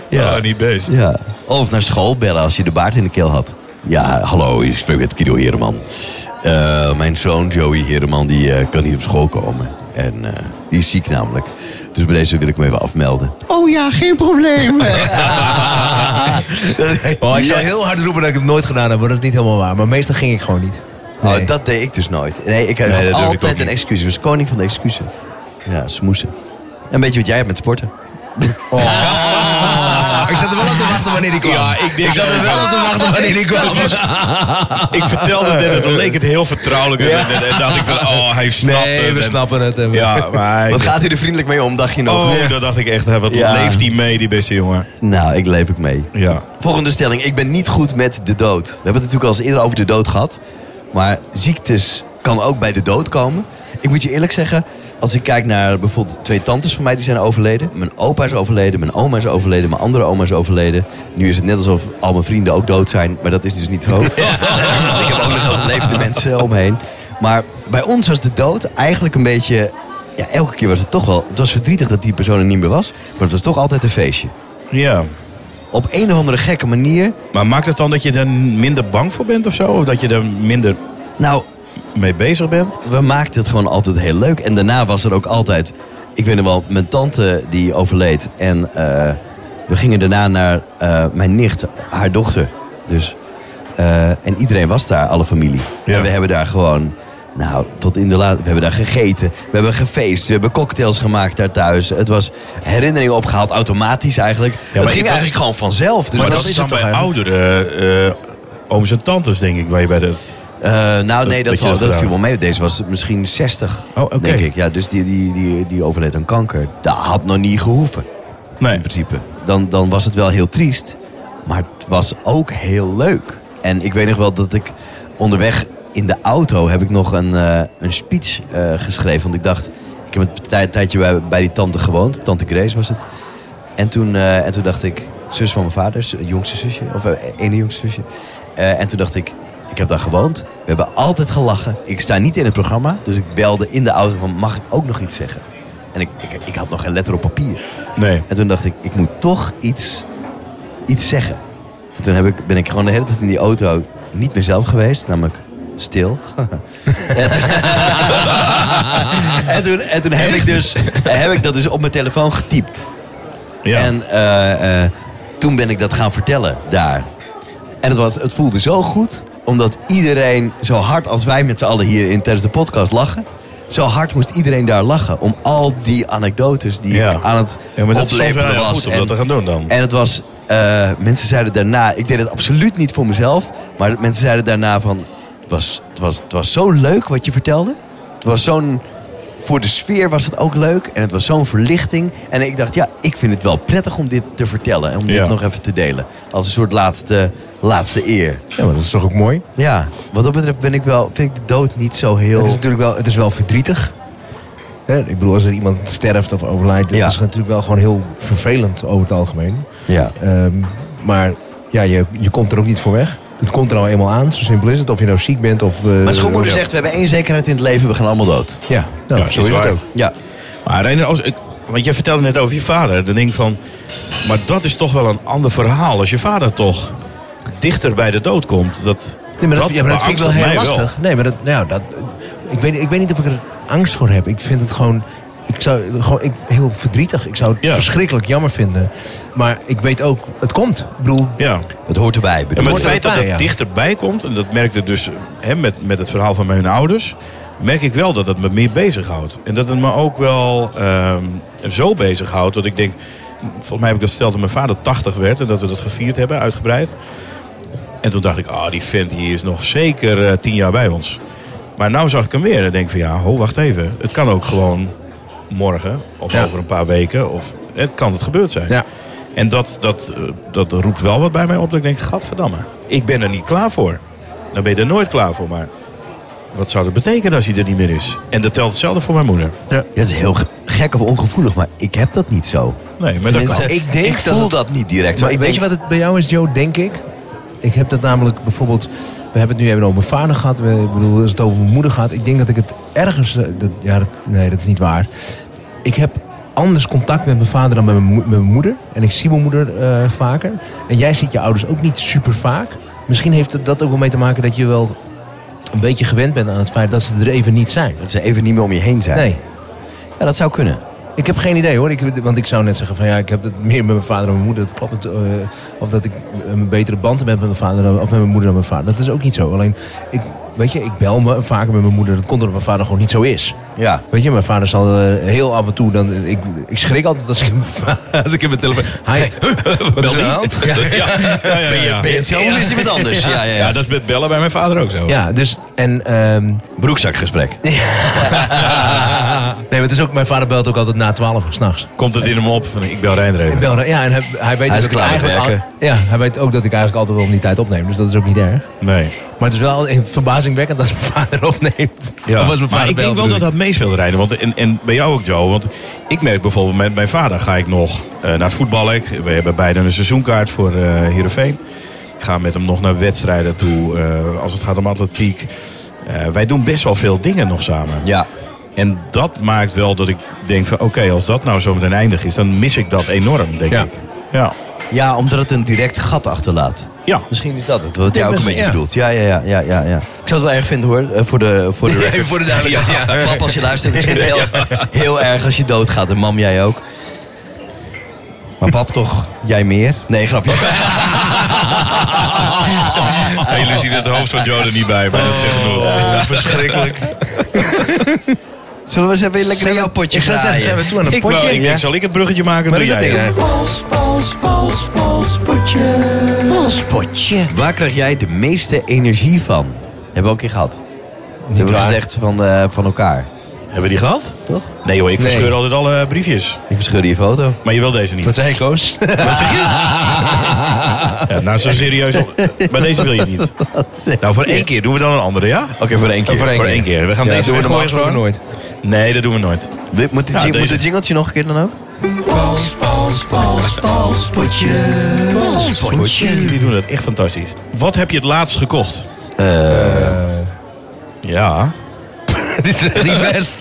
Speaker 3: Ja, niet best.
Speaker 2: Ja. Of naar school bellen als je de baard in de keel had. Ja, hallo, ik spreek met Guido Hereman. Eh, mijn zoon Joey Hereman die, eh, kan niet op school komen. En eh, die is ziek namelijk. Dus bij deze wil ik hem even afmelden. Oh ja, geen probleem. (laughs)
Speaker 4: Oh, ik zou heel hard roepen dat ik het nooit gedaan heb, maar dat is niet helemaal waar. Maar meestal ging ik gewoon niet.
Speaker 2: Oh,
Speaker 4: Nee.
Speaker 2: dat deed ik dus nooit. Nee, ik had
Speaker 3: ik
Speaker 2: altijd een excuus. Ik was koning van de excuses. Ja, smoesen. Een beetje wat jij hebt met sporten.
Speaker 4: Oh. (laughs) wanneer die kwam.
Speaker 3: Ja, ik
Speaker 4: ik zat er wel op te (laughs) wachten wanneer die kwam.
Speaker 3: Ik vertelde het net, en dan leek het heel vertrouwelijk. En, en, en dacht ik van, oh, hij snapt
Speaker 4: Nee,
Speaker 3: het.
Speaker 4: we
Speaker 3: En-
Speaker 4: snappen het. en
Speaker 3: Ja, maar.
Speaker 2: Wat gaat hij er vriendelijk mee om, dacht je nog?
Speaker 3: Oh, dat dacht ik echt. hè, Wat leeft hij mee, die beste jongen.
Speaker 2: Nou, ik leef ik mee.
Speaker 3: Ja.
Speaker 2: Volgende stelling. Ik ben niet goed met de dood. We hebben het natuurlijk al eens eerder over de dood gehad. Maar ziektes kan ook bij de dood komen. Ik moet je eerlijk zeggen, als ik kijk naar bijvoorbeeld twee tantes van mij die zijn overleden. Mijn opa is overleden, mijn oma is overleden, mijn andere oma is overleden. Nu is het net alsof al mijn vrienden ook dood zijn. Maar dat is dus niet zo. (laughs) ik heb ook nog wel levende mensen om me heen. Maar bij ons was de dood eigenlijk een beetje... Ja, elke keer was het toch wel... Het was verdrietig dat die persoon er niet meer was. Maar het was toch altijd een feestje.
Speaker 3: Ja.
Speaker 2: Op een of andere gekke manier
Speaker 3: Maar maakt het dan dat je er minder bang voor bent of zo? Of dat je er minder
Speaker 2: Nou,
Speaker 3: mee bezig bent?
Speaker 2: we maakten het gewoon altijd heel leuk. En daarna was er ook altijd... Ik weet nog wel, mijn tante die overleed. En eh, we gingen daarna naar eh, mijn nicht, haar dochter. Dus, eh, en iedereen was daar, alle familie.
Speaker 3: Ja.
Speaker 2: En we hebben daar gewoon... Nou, tot in de laat. We hebben daar gegeten. We hebben gefeest. We hebben cocktails gemaakt daar thuis. Het was herinneringen opgehaald, automatisch eigenlijk.
Speaker 3: maar
Speaker 2: het ging
Speaker 3: is-
Speaker 2: eigenlijk gewoon vanzelf. Dus
Speaker 3: maar
Speaker 2: dat
Speaker 3: dat is dan bij
Speaker 4: eigenlijk?
Speaker 3: oudere ooms en tantes, denk ik, waar je bij de...
Speaker 2: Eh, nou, nee, dat,
Speaker 3: dat dat
Speaker 2: viel wel mee. Deze was misschien 60,
Speaker 3: Oh,
Speaker 2: denk ik. Ja, dus die, die, die, die overleed aan kanker. Dat had nog niet gehoeven,
Speaker 3: Nee.
Speaker 2: in principe. Dan, dan was het wel heel triest. Maar het was ook heel leuk. En ik weet nog wel dat ik onderweg in de auto heb ik nog een, eh, een speech eh, geschreven. Want ik dacht, ik heb een tij- tijdje bij, bij die tante gewoond. Tante Grace was het. En toen, en toen dacht ik, zus van mijn vader, jongste zusje, of ene jongste zusje. En toen dacht ik, ik heb daar gewoond. We hebben altijd gelachen. Ik sta niet in het programma, dus ik belde in de auto van, mag ik ook nog iets zeggen? En ik, ik, ik had nog geen letter op papier.
Speaker 3: Nee.
Speaker 2: En toen dacht ik, ik moet toch iets, iets zeggen. En toen heb ik, ben ik gewoon de hele tijd in die auto niet mezelf geweest, namelijk stil. en, (laughs) toen, en, toen, en toen heb ik, dus, heb ik dat dus op mijn telefoon getypt.
Speaker 3: Ja.
Speaker 2: En eh, eh, toen ben ik dat gaan vertellen daar. En het, was, het voelde zo goed, omdat iedereen zo hard als wij met z'n allen hier in tijdens de podcast lachen. Zo hard moest iedereen daar lachen. Om al die anekdotes die
Speaker 3: Ja.
Speaker 2: ik aan het
Speaker 3: ja, maar dat
Speaker 2: oplepelen was.
Speaker 3: goed om
Speaker 2: En-
Speaker 3: dat te gaan doen dan.
Speaker 2: en het was, eh, mensen zeiden daarna, ik deed het absoluut niet voor mezelf, maar mensen zeiden daarna van, het was, het was, het was zo leuk wat je vertelde. Het was zo'n, voor de sfeer was het ook leuk en het was zo'n verlichting. En ik dacht, ja, ik vind het wel prettig om dit te vertellen en om
Speaker 3: Ja.
Speaker 2: dit nog even te delen. Als een soort laatste, laatste eer.
Speaker 4: Ja, maar dat is toch ook mooi?
Speaker 2: Ja, wat dat betreft ben ik wel, vind ik de dood niet zo heel...
Speaker 4: Het is natuurlijk wel, het is wel verdrietig. Hè, ik bedoel, als er iemand sterft of overlijdt,
Speaker 2: Ja.
Speaker 4: dat is natuurlijk wel gewoon heel vervelend over het algemeen.
Speaker 2: Ja.
Speaker 4: Ehm, maar ja, je, je komt er ook niet voor weg. Het komt er al eenmaal aan, zo simpel is het. Of je nou ziek bent of... eh,
Speaker 2: Mijn schoonmoeder zegt, we hebben één zekerheid in het leven, we gaan allemaal dood.
Speaker 4: Ja, nou,
Speaker 3: Ja,
Speaker 4: zo
Speaker 3: is
Speaker 4: is het
Speaker 3: waar.
Speaker 4: ook.
Speaker 2: Ja,
Speaker 3: Maar Reiner, als ik, want jij vertelde net over je vader. Dan denk ik van, maar dat is toch wel een ander verhaal. Als je vader toch dichter bij de dood komt. Dat,
Speaker 4: Nee, maar dat, ja, maar dat vind ik wel heel lastig. Nee, maar dat, nou, dat, ik, weet, ik weet niet of ik er angst voor heb. Ik vind het gewoon, ik zou, gewoon ik, heel verdrietig. Ik zou het
Speaker 3: Ja.
Speaker 4: verschrikkelijk jammer vinden. Maar ik weet ook, het komt. Ik bedoel,
Speaker 3: Ja.
Speaker 2: het hoort erbij. Bedoel ik.
Speaker 3: het feit dat
Speaker 4: erbij,
Speaker 3: het
Speaker 4: ja.
Speaker 3: dichterbij komt, en dat merkte dus hè, met, met het verhaal van mijn ouders, merk ik wel dat het me meer bezighoudt. En dat het me ook wel ehm, zo bezighoudt dat ik denk, volgens mij heb ik dat verteld dat mijn vader 80 werd en dat we dat gevierd hebben, uitgebreid. En toen dacht ik, ah, die vent die is nog zeker eh, tien jaar bij ons. Maar nou zag ik hem weer en denk van ja, ho, wacht even. Het kan ook gewoon morgen of
Speaker 4: Ja.
Speaker 3: over een paar weken of het kan het gebeurd zijn.
Speaker 4: Ja.
Speaker 3: En dat, dat, eh, dat roept wel wat bij mij op. Dat ik denk, gadverdamme, ik ben er niet klaar voor. Dan ben je er nooit klaar voor. Maar wat zou dat betekenen als hij er niet meer is? En dat telt hetzelfde voor mijn moeder.
Speaker 2: Ja, het is heel ge- gek of ongevoelig, maar ik heb dat niet zo.
Speaker 3: Nee, maar dat
Speaker 2: Mensen,
Speaker 3: kan.
Speaker 4: ik denk
Speaker 2: ik
Speaker 4: dat
Speaker 2: voel
Speaker 4: het-
Speaker 2: dat niet direct.
Speaker 4: Maar
Speaker 2: Maar ik
Speaker 4: weet
Speaker 2: denk,
Speaker 4: je wat het bij jou is, Joe, denk ik? Ik heb dat namelijk bijvoorbeeld... We hebben het nu even over mijn vader gehad. We, ik bedoel, als het over mijn moeder gaat. Ik denk dat ik het ergens... Dat, ja, dat, nee, dat is niet waar. Ik heb anders contact met mijn vader dan met mijn, met mijn moeder. En ik zie mijn moeder eh, vaker. En jij ziet je ouders ook niet super vaak. Misschien heeft het dat ook wel mee te maken dat je wel een beetje gewend bent aan het feit dat ze er even niet zijn.
Speaker 2: dat ze even niet meer om je heen zijn.
Speaker 4: Nee.
Speaker 2: Ja, dat zou kunnen.
Speaker 4: Ik heb geen idee hoor. Ik, want ik zou net zeggen van ja, ik heb het meer met mijn vader en mijn moeder. Dat klopt. eh, of dat ik een betere band heb met mijn vader dan, of met mijn moeder dan mijn vader. Dat is ook niet zo. Alleen, ik, weet je, ik bel me vaker met mijn moeder. Dat komt omdat mijn vader gewoon niet zo is.
Speaker 2: Ja.
Speaker 4: Weet je, mijn vader zal eh, heel af en toe dan. Ik, ik schrik altijd als ik, (laughs) als ik in mijn telefoon. Hij, (laughs) wat is er aan? (laughs)
Speaker 3: Ja, ja, ja, ja,
Speaker 2: Ben je,
Speaker 3: ja.
Speaker 2: ben je het zelf of is iemand anders? Ja, ja, ja.
Speaker 3: Ja, dat is met bellen bij mijn vader ook zo.
Speaker 4: Ja, dus en. ehm,
Speaker 2: Broekzakgesprek.
Speaker 4: nee, maar het is ook. Mijn vader belt ook altijd na 12 uur s'nachts.
Speaker 3: Komt het in hem op van ik bel Reinder even.
Speaker 4: Ik bel, ja, en hij, hij weet
Speaker 2: Hij
Speaker 4: dat ik eigenlijk al- ja, hij weet ook dat ik eigenlijk altijd wel om die tijd opneem. Dus dat is ook niet erg.
Speaker 3: Nee.
Speaker 4: Maar het is wel een verbazingwekkend als mijn vader opneemt.
Speaker 3: Ja.
Speaker 4: Of als mijn vader
Speaker 3: maar ik denk wel dat dat meespeelt, Reiner. Want, en, en bij jou ook, Joe. Want ik merk bijvoorbeeld met mijn vader ga ik nog eh, naar het voetballen. We hebben beide een seizoenkaart voor eh Heerenveen. Ik ga met hem nog naar wedstrijden toe. eh, als het gaat om atletiek. Wij doen best wel veel dingen nog samen.
Speaker 2: Ja.
Speaker 3: En dat maakt wel dat ik denk van... Oké, als dat nou zo meteen eindig is... dan mis ik dat enorm, denk
Speaker 4: Ja.
Speaker 3: ik. Ja.
Speaker 2: Ja, omdat het een direct gat achterlaat.
Speaker 3: Ja.
Speaker 2: Misschien is dat het, wat jij ook een beetje bedoelt. Ja, ja, ja, ja, ja, ja. Ik zou het wel erg vinden hoor, eh, voor de, voor de (laughs) record.
Speaker 4: voor de duidelijkheid, ja.
Speaker 2: Pap, als je luistert, vind het (laughs) heel, heel erg als je doodgaat. En mam, jij ook. Maar pap toch, jij meer? Nee, grapje. (laughs)
Speaker 3: Jullie zien het hoofd van Joe er niet bij, maar dat zegt genoeg.
Speaker 2: Verschrikkelijk. Zullen we eens even lekker in jouw potje
Speaker 4: Ik zou zeggen, zijn we toe aan een
Speaker 3: Ik,
Speaker 4: potje?
Speaker 3: wou- ik denk, zal ik het bruggetje maken?
Speaker 4: Maar
Speaker 3: jij
Speaker 4: ding
Speaker 3: het?
Speaker 4: eigenlijk?
Speaker 1: Pols, pols, pols, polspotje. Polspotje.
Speaker 2: Waar krijg jij de meeste energie van? Hebben we ook een keer gehad. We hebben
Speaker 4: waar.
Speaker 2: gezegd van, eh, van elkaar.
Speaker 3: Hebben we die gehad?
Speaker 2: Toch?
Speaker 3: Nee joh, ik
Speaker 4: Nee.
Speaker 3: verscheur altijd alle briefjes.
Speaker 2: Ik verscheur je foto.
Speaker 3: Maar je wil deze niet.
Speaker 4: Wat zei (laughs) je, Koos?
Speaker 3: Ja, nou, zo serieus. Maar deze wil je niet. (laughs) Nou, voor één keer doen we dan een andere, ja?
Speaker 2: Oké, voor één keer.
Speaker 3: Voor één, keer. We gaan
Speaker 4: Ja,
Speaker 3: deze
Speaker 4: doen we normaal
Speaker 3: gewoon.
Speaker 4: nooit.
Speaker 3: Nee, dat doen we nooit.
Speaker 2: We- Moet het
Speaker 3: Ja,
Speaker 2: jing- moet
Speaker 3: deze-
Speaker 2: het jingeltje nog een keer dan ook?
Speaker 3: Die doen dat echt fantastisch. Wat heb je het laatst gekocht? Ja.
Speaker 4: Dit is echt niet best.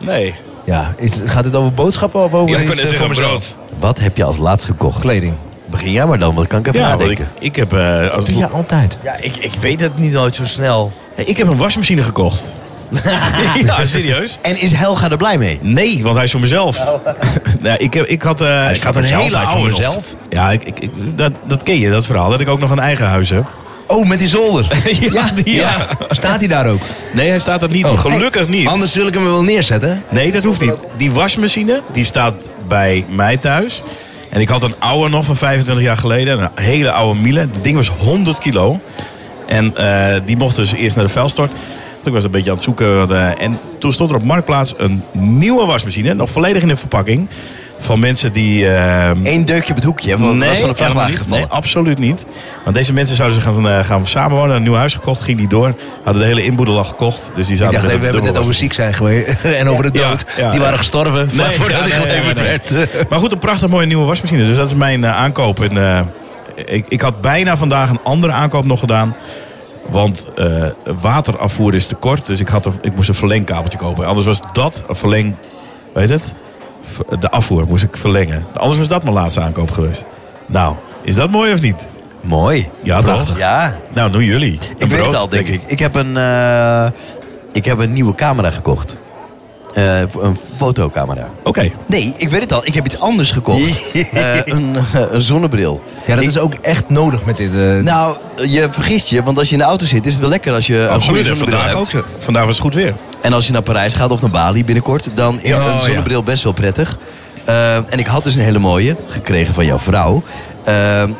Speaker 3: Nee.
Speaker 4: Ja, is, gaat het over boodschappen of over
Speaker 3: Ja, ik
Speaker 4: iets,
Speaker 3: ben net
Speaker 4: eh,
Speaker 3: zeggen brood.
Speaker 2: Wat heb je als laatst gekocht?
Speaker 4: Kleding.
Speaker 2: Begin jij maar dan, want dan kan ik even
Speaker 3: Ja, want ik,
Speaker 2: nadenken.
Speaker 3: ik heb... eh, als,
Speaker 4: Doe je altijd.
Speaker 2: Ja, ik, ik weet het niet nooit zo snel.
Speaker 3: Hey, ik heb een wasmachine gekocht. (laughs) ja, serieus?
Speaker 2: En is Helga er blij mee?
Speaker 3: Nee, want hij is voor mezelf. (laughs) nee, ik, heb, ik had, eh, ik had een
Speaker 4: mezelf,
Speaker 3: hele
Speaker 4: hij is voor
Speaker 3: oude nog.
Speaker 4: mezelf?
Speaker 3: Ja, ik, ik, ik- dat, dat ken je, dat verhaal. Dat ik ook nog een eigen huis heb.
Speaker 4: Oh, met die zolder. (laughs)
Speaker 3: ja, die, ja.
Speaker 4: Staat hij daar ook?
Speaker 3: Nee, hij staat er niet.
Speaker 4: Oh.
Speaker 3: Gelukkig niet.
Speaker 4: Anders wil ik hem wel neerzetten.
Speaker 3: Nee, dat hoeft niet. Die wasmachine, die staat bij mij thuis. En ik had een oude nog van 25 jaar geleden. Een hele oude Miele. Het ding was 100 kilo. En eh, die mocht dus eerst naar de vuilstort. Toen was ik een beetje aan het zoeken. eh, en toen stond er op Marktplaats een nieuwe wasmachine. Nog volledig in de verpakking. Van mensen die... eh,
Speaker 2: Eén deukje op het hoekje, want het was van een vrachtwagen gevallen.
Speaker 3: Nee, absoluut niet. Want deze mensen zouden ze gaan, eh, gaan samenwonen. Een nieuw huis gekocht, ging die door. Hadden de hele inboedel al gekocht. Dus die
Speaker 4: Ik
Speaker 3: zaten
Speaker 4: dacht, nee, we hebben het net over ziek zijn geweest. (laughs) en over de dood.
Speaker 3: ja,
Speaker 4: die waren gestorven
Speaker 3: Nee, (laughs)
Speaker 4: voordat
Speaker 3: ja,
Speaker 4: hij
Speaker 3: nee,
Speaker 4: geleverd
Speaker 3: nee, nee.
Speaker 4: werd. (laughs)
Speaker 3: Maar goed, een prachtig mooie nieuwe wasmachine. Dus dat is mijn eh, aankoop. En, eh, ik, ik had bijna vandaag een andere aankoop nog gedaan. Want waterafvoer is te kort. Dus ik, had een, ik moest een verlengkabeltje kopen. Anders was dat een verleng... Weet het? De afvoer moest ik verlengen. Anders was dat mijn laatste aankoop geweest. Nou, is dat mooi of niet?
Speaker 2: Mooi.
Speaker 3: Ja, toch?
Speaker 2: Ja,
Speaker 3: Nou, doen jullie.
Speaker 2: ik weet het al, denk ik. Ik heb een, eh, ik heb een nieuwe camera gekocht. Eh, een fotocamera.
Speaker 3: Oké.
Speaker 2: Nee, ik weet het al. Ik heb iets anders gekocht. (laughs) Eh, een, eh, een zonnebril.
Speaker 4: Ja, dat
Speaker 2: Ik-
Speaker 4: is ook echt nodig met dit. eh,
Speaker 2: Nou, je vergist je, want als je in de auto zit, is het wel lekker als je een goede zonnebril
Speaker 3: vandaag
Speaker 2: hebt.
Speaker 3: ook. Vandaag was het goed weer.
Speaker 2: En als je naar Parijs gaat of naar Bali binnenkort, dan is een
Speaker 4: ja.
Speaker 2: zonnebril best wel prettig. Eh, en ik had dus een hele mooie, gekregen van jouw vrouw.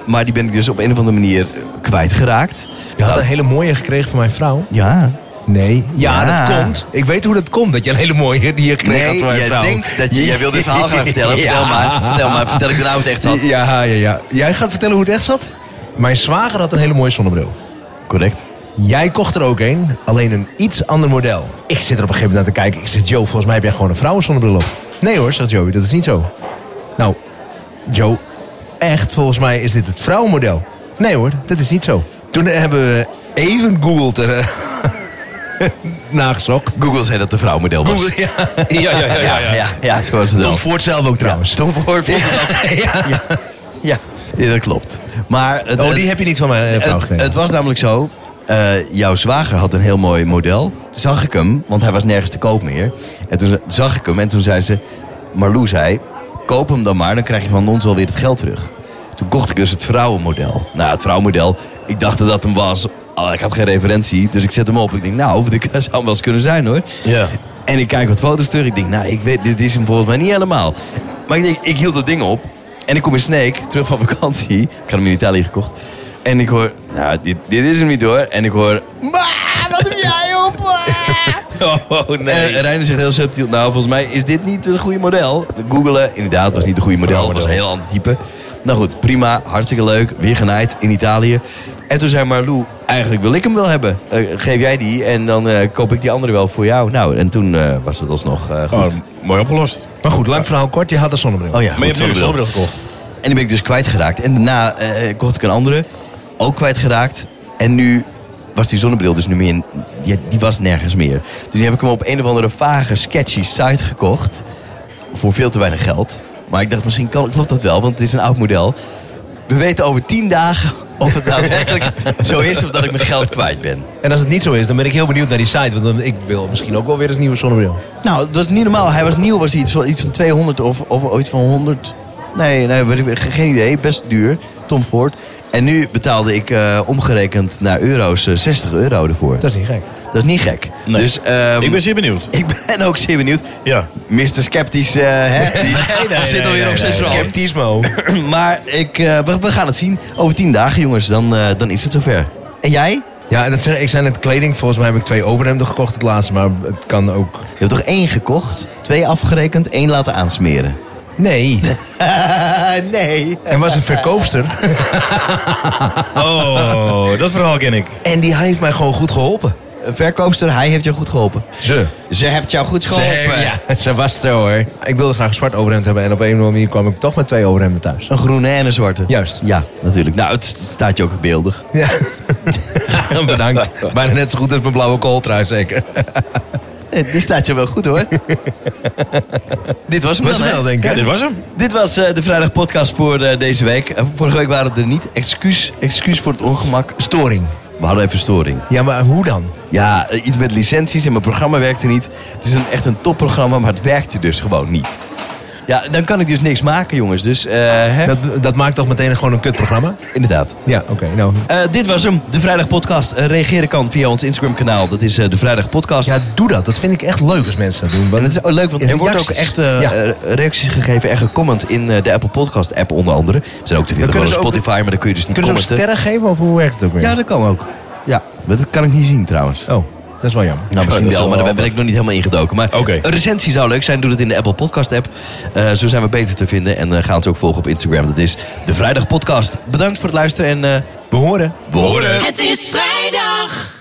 Speaker 2: Maar die ben ik dus op een of andere manier kwijtgeraakt.
Speaker 4: je had
Speaker 2: Nou,
Speaker 4: een hele mooie gekregen van mijn vrouw.
Speaker 2: Ja.
Speaker 4: Nee. Ja,
Speaker 2: Ja.
Speaker 4: dat komt. Ik weet hoe dat komt. Dat je een hele mooie die je gekregen had
Speaker 2: Nee, jij
Speaker 4: vrouw.
Speaker 2: denkt dat je... Jij wil dit verhaal gaan vertellen. (laughs) Vertel
Speaker 4: Ja.
Speaker 2: maar. Vertel maar. Vertel ik nou het echt zat.
Speaker 4: Ja, ja, ja. Jij gaat vertellen hoe het echt zat? Mijn zwager had een hele mooie zonnebril.
Speaker 2: Correct.
Speaker 4: Jij kocht er ook een, alleen een iets ander model. Ik zit er op een gegeven moment naar te kijken. Ik zeg, Joe, volgens mij heb jij gewoon een vrouwenzonnebril op. Nee hoor, zegt Joey, dat is niet zo. Nou, Joe, echt, volgens mij is dit het vrouwenmodel. Nee hoor, dat is niet zo. Toen hebben we even Google er, eh, (laughs) nagezocht.
Speaker 2: Google zei dat de vrouwmodel was.
Speaker 4: Google, (laughs) ja.
Speaker 3: Ja, ja, ja.
Speaker 2: Ja, ja, ja, zo was het wel.
Speaker 4: Tom Ford zelf ook trouwens.
Speaker 2: Tom Ford. (laughs) Ja. Ja. Ja. ja, dat klopt. Maar het,
Speaker 4: Oh, die heb je niet van mijn eh, vrouw
Speaker 2: het,
Speaker 4: gekregen.
Speaker 2: het was namelijk zo. eh, jouw zwager had een heel mooi model. Toen zag ik hem, want hij was nergens te koop meer. En toen zag ik hem en toen zei ze... Marlou zei, koop hem dan maar, dan krijg je van ons alweer het geld terug. Toen kocht ik dus het vrouwenmodel. Nou, het vrouwenmodel, ik dacht dat dat hem was. Oh, ik had geen referentie, dus ik zet hem op. Ik denk, nou, dit (laughs) zou hem wel eens kunnen zijn hoor.
Speaker 3: Ja.
Speaker 2: En ik kijk wat foto's terug. Ik denk, nou, ik weet, dit is hem volgens mij niet helemaal. Maar ik denk, ik hield dat ding op. En ik kom in Sneek, terug van vakantie. (laughs) Ik had hem in Italië gekocht. En ik hoor, nou, dit, dit is hem niet hoor. En ik hoor, maar wat heb jij op? (laughs)
Speaker 3: Oh, nee.
Speaker 2: En Reiner zegt heel subtiel, nou, volgens mij is dit niet het goede model. Googelen, inderdaad, was niet het goede model. Het was een heel ander type. Nou goed, prima, hartstikke leuk. Weer genaaid in Italië. En toen zei Marlou, eigenlijk wil ik hem wel hebben. Eh, geef jij die en dan eh, koop ik die andere wel voor jou. Nou, en toen eh, was het alsnog eh, goed.
Speaker 3: Oh, mooi opgelost.
Speaker 4: Maar goed, lang verhaal kort, je had een zonnebril.
Speaker 2: Oh ja,
Speaker 3: Maar je hebt nu een
Speaker 2: zonnebril.
Speaker 3: gekocht.
Speaker 2: En die ben ik dus kwijtgeraakt. En daarna eh, kocht ik een andere. Ook kwijtgeraakt. En nu was die zonnebril dus nu meer... Die, die was nergens meer. Dus nu heb ik hem op een of andere vage, sketchy site gekocht. Voor veel te weinig geld. Maar ik dacht, misschien kan, klopt dat wel, want het is een oud model. We weten over tien dagen of het daadwerkelijk (laughs) zo is of dat ik mijn geld kwijt ben.
Speaker 4: En als het niet zo is, dan ben ik heel benieuwd naar die site. Want dan, ik wil misschien ook wel weer eens een nieuwe zonnebril.
Speaker 2: Nou, dat was niet normaal. Hij was nieuw, was hij iets van, iets van 200 of, of iets van 100. Nee, nee, geen idee. Best duur. Tom Ford. En nu betaalde ik eh, omgerekend naar euro's eh, 60 euro ervoor.
Speaker 4: Dat is niet gek.
Speaker 2: Dat is niet gek.
Speaker 3: Nee.
Speaker 2: Dus, ehm,
Speaker 3: Ik ben zeer benieuwd. (laughs)
Speaker 2: ik ben ook zeer benieuwd.
Speaker 3: Ja.
Speaker 2: Mr. Sceptisch, eh, hè? (laughs) Die zit alweer op zijn.
Speaker 4: Skeptismo. (clears throat)
Speaker 2: Maar ik, eh, we, we gaan het zien. Over tien dagen, jongens. Dan, eh, dan is het zover. En jij?
Speaker 4: Ja, dat zeg, ik zei net kleding. Volgens mij heb ik twee overhemden gekocht het laatste. Maar het kan ook...
Speaker 2: Je hebt toch één gekocht, twee afgerekend, één laten aansmeren.
Speaker 4: Nee. (laughs)
Speaker 2: nee.
Speaker 4: Er was een verkoopster.
Speaker 3: Oh, dat verhaal ken ik.
Speaker 4: En die heeft mij gewoon goed geholpen.
Speaker 2: Verkoopster, hij heeft jou goed geholpen.
Speaker 4: Ze.
Speaker 2: Ze hebt jou goed
Speaker 4: Ze,
Speaker 2: geholpen.
Speaker 4: ja, (laughs) ze was er hoor. Ik wilde graag een zwart overhemd hebben. En op een of andere manier kwam ik toch met twee overhemden thuis.
Speaker 2: Een groene en een zwarte.
Speaker 4: Juist.
Speaker 2: Ja, natuurlijk. Nou, het staat je ook beeldig.
Speaker 4: Ja. (laughs) Bedankt. Bijna net zo goed als mijn blauwe kooltrui zeker. (laughs)
Speaker 2: Dit staat je wel goed hoor. Dit was hem
Speaker 4: Was
Speaker 2: dan,
Speaker 4: wel,
Speaker 2: hè?
Speaker 4: denk ik.
Speaker 3: Ja, dit was hem.
Speaker 2: Dit was eh, de vrijdag podcast voor eh, deze week. Eh, vorige week waren we er niet. Excuus, excuus voor het ongemak.
Speaker 4: Storing.
Speaker 2: We hadden even storing.
Speaker 4: Ja, maar hoe dan?
Speaker 2: Ja, eh, iets met licenties en mijn programma werkte niet. Het is een, echt een topprogramma, maar het werkte dus gewoon niet. Ja, dan kan ik dus niks maken, jongens. Dus, eh, hè?
Speaker 4: Dat, dat maakt toch meteen gewoon een kutprogramma?
Speaker 2: inderdaad.
Speaker 4: Ja, oké. nou.
Speaker 2: Eh, dit was hem, de Vrijdag Podcast. Eh, reageren kan via ons Instagram kanaal. Dat is de Vrijdag Podcast.
Speaker 4: Ja, doe dat. Dat vind ik echt leuk als mensen dat doen.
Speaker 2: En
Speaker 4: Want
Speaker 2: het is ook leuk, want er wordt ook echt
Speaker 4: Ja.
Speaker 2: reacties gegeven en gecomment in de Apple Podcast app onder andere. Ze zijn ook te vinden
Speaker 4: kunnen
Speaker 2: gewoon op Spotify, maar dan kun je dus niet
Speaker 4: kunnen ze ook
Speaker 2: commenten.
Speaker 4: sterren geven of hoe werkt het ook weer?
Speaker 2: Ja, dat kan ook. Ja, maar dat kan ik niet zien trouwens.
Speaker 4: Oh, is wel jammer.
Speaker 2: Nou, misschien wel, maar daar ben ik nog niet helemaal ingedoken. Maar een recensie zou leuk zijn. Doe dat in de Apple Podcast app. Eh, zo zijn we beter te vinden. En eh, ga ons ook volgen op Instagram. Dat is de Vrijdag Podcast. Bedankt voor het luisteren en eh,
Speaker 4: We horen.
Speaker 2: we horen.
Speaker 1: Het is vrijdag.